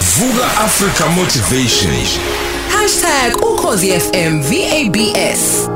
Vuka Africa Motivation. #ukhozifm VABS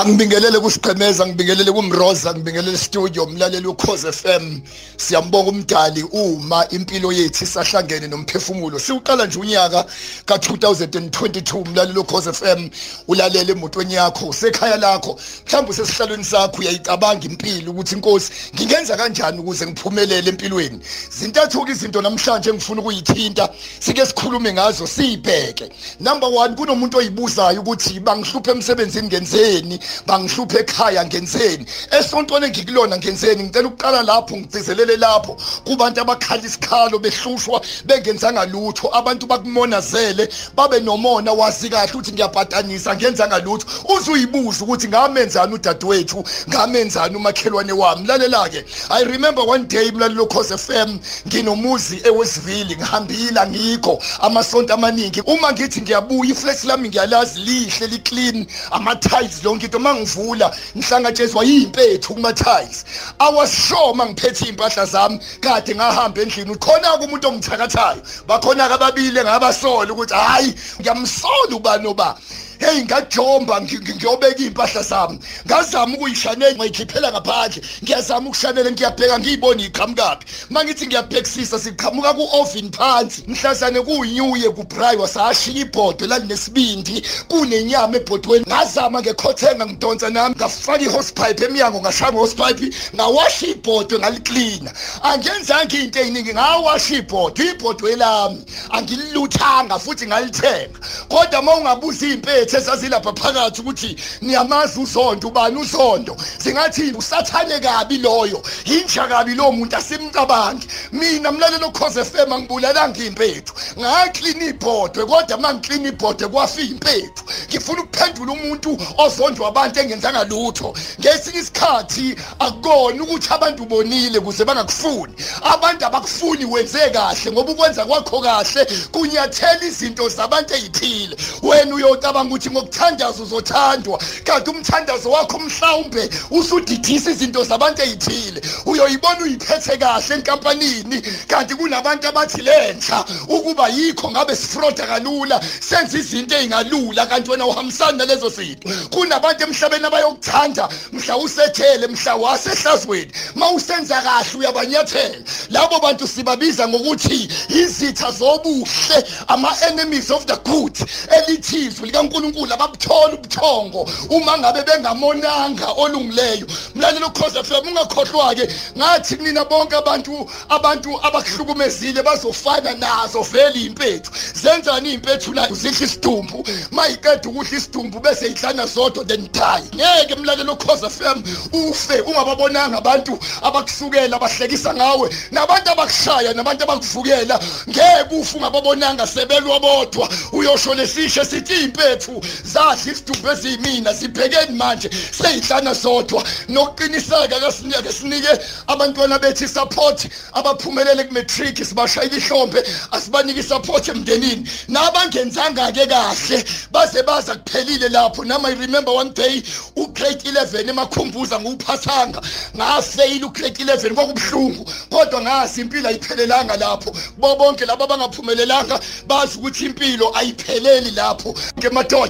Angibingelele kusiqhemeza ngibingelele kumroza ngibingelele studio umlaleli ukhoze FM siyambonga umdali uma impilo yethu isahlangene nomphefumulo. Siuqala nje unyaka ka2022 umlaleli ukhoze FM ulalele emotweni yakho usekhaya lakho. Mhlawumbe usesihlalweni sakho uyayicabanga impilo ukuthi inkosi ngingenza kanjani ukuze ngiphumelele empilweni? Zintathu izinto namhlanje engifuna ukuyithinta sike sikhulume ngazo sibheke. Number 1 kunomuntu oyibuzayo ukuthi bangihluphe emsebenzini ngenzeni? Bangihluphe ekhaya ngenzeni? Esontweni engikulona ngenzeni? Ngicela ukuqala lapho ngigcizelele lapho. Kubantu abakhala isikhalo behlushwa bengenzanga lutho. Abantu bakumonazele babe nomona wazi kahle ukuthi ngiyabhatanisa ngenzanga lutho. Uzuyibuza ukuthi ngamenzani udadewethu? Ngamenzani umakhelwane wami? Lalela ke i remember one day mlalelo cause fm nginomuzi ewesivili ngihambila ngikho. Amasonto amaningi. Uma ngithi ngiyabuya iflex lami ngiyalazi lihle liclean ama tiles lonke into mangivula ngihlangatshezwa yimpethu kuma tiles awasho mangiphethe impahla zami kade ngahamba endlini. Ukhona umuntu ongithakathayo. Bakhona ababili ngabasola ukuthi hayi ngiyamsola ubani oba hey ngajomba ngiyobeka impahla zami. Ngazama ukuyishanela ngiyikhiphela ngaphandle. Ngiyazama ukushanela ngiyabheka ngiyibona iqhamukapi. Mangithi ngiyabhekisisa siqhamuka ku-oven phansi. Mhlazane kuyinyuye kubray wasashiya ibhodwe lalinesibindi kunenyama ebhodweni. Ngazama ngekhothenga ngidonsa nami ngafaka i-hosepipe emnyango ngashaya nge-hosepipe ngawasha ibhodwe ngaliklina. Angenzanga into ey'ningi ngawasha ibhodwe ibhodwe lami angililuthanga futhi ngalithenga. Kodwa uma ungabuza iy'mpethu ethe sazilapha phakathi ukuthi niyamazi uzondo ubani uzondo singathi usathane kabi loyo. Yinja kabi lo muntu asimcabangi. Mina mlalelo cause FM angibulalanga impethu ngaklina ibhodwe kodwa mangiklina ibhodwe kwafika impethu. Ngifuna ukuphendula umuntu ozondwa abantu engenzanga lutho. Ngesinye isikhathi akukona ukuthi abantu bonile kuze bangakufuni. Abantu abakufuni wenze kahle ngoba ukwenza kwakho kahle kunyathela izinto zabantu eziphile wena uyocabanga ukuthi ngokuthandaza uzothandwa kanti umthandazo wakho mhlawumbe usudidisa izinto zabantu ezithile uyoyibona uyiphethe kahle enkampanini kanti kunabantu abathi lenhla ukuba yikho ngabe sifroda kalula senza izinto ezingalula kanti wena uhambisana nalezo zinto. Kunabantu emhlabeni abayokuthanda mhla usethele mhla wasehlazweni mawusenza kahle uyabanyathela. Labo bantu sibabiza ngokuthi izitha zobuhle ama enemies of the good elithizwe likaNkuluNkulu ababuthola ubuthongo uma ngabe bengamonanga olungileyo. Mlalelo khoza FM ungakhohlwa ke ngathi kunina bonke abantu abantu abakuhlukumezile bazofana nazo vele impethu. Zenzani impethu la? Uzidla isidumbu. Mayiqeda ukudla isidumbu bese idlana zodwa then die. Ngeke mlalelo khoza FM ufe ungababonanga abantu abakusukela abahlekisa ngawe. Nabantu abakushaya nabantu abakuvukela ngeke ufe ungababonanga sebelwa bodwa uyosho lesisho sithi impethu zadla isidumbu eziyimina sibhekeni manje. Seyidlana zodwa nokuqiniseka kasinike sinike abantwana bethu support abaphumelele kumatric sibashayile ihlombe asibanike support emndenini. Nabangenzanga ke kahle baze baza kuphelile lapho. Nama i remember one day ugrade 11 emakhumbuza nguphathanga ngafail ugrade 11 kwakubhlungu kodwa ngasi impilo ayiphelelanga lapho. Bo bonke laba abangaphumelelanga bazi ukuthi impilo ayipheleli lapho. Ngemadoda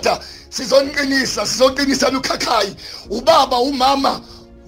sizoniqinisa sizoqinisana ukhakhayi ubaba umama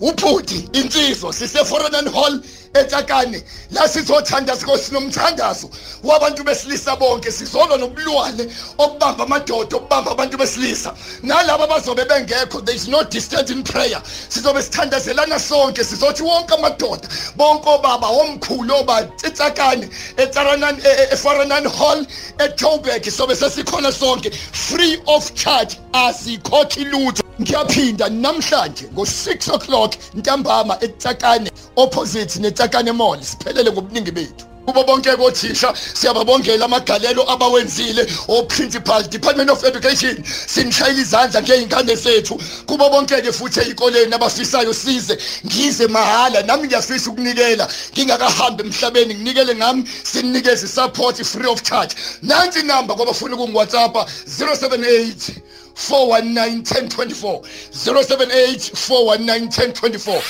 ubhuti insizwa sise foreign hall eTakane la sizothanda sikhosi nomthandazo wabantu besilisa bonke sizolwa nobulwane okubamba amadoda okubamba abantu besilisa. Nalabo bazobe bengekho there is no distance in prayer. Sizobe sithandazelana sonke sizothi wonke amadoda bonke obaba omkhulu oba eTakane eTaranan eFaranan Hall eJoburg sobe sesikhona sonke. Free of charge asikhokhi lutho. Ngiyaphinda namhlanje ngo6 o'clock ntambama eTakane opposite neTakane Mall. Siphelele ngobuningi bethu. Kubo bonke kothisha siyababongela amagalelo abawenzile. O principal department of education sinishayila izandla ngeyingane sethu kubo bonke ke futhi ezikoleni abafisayo size ngize mahala nami ngiyafisa ukunikela. Ngingakahambi emhlabeni nginikele ngami sinikeze support free of charge. Nansi inamba ngoba ufuna ukungi WhatsApp 078 419 1024 078 419 1024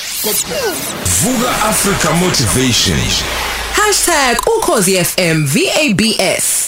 Vuka Africa Motivation. #ukhozifm VABS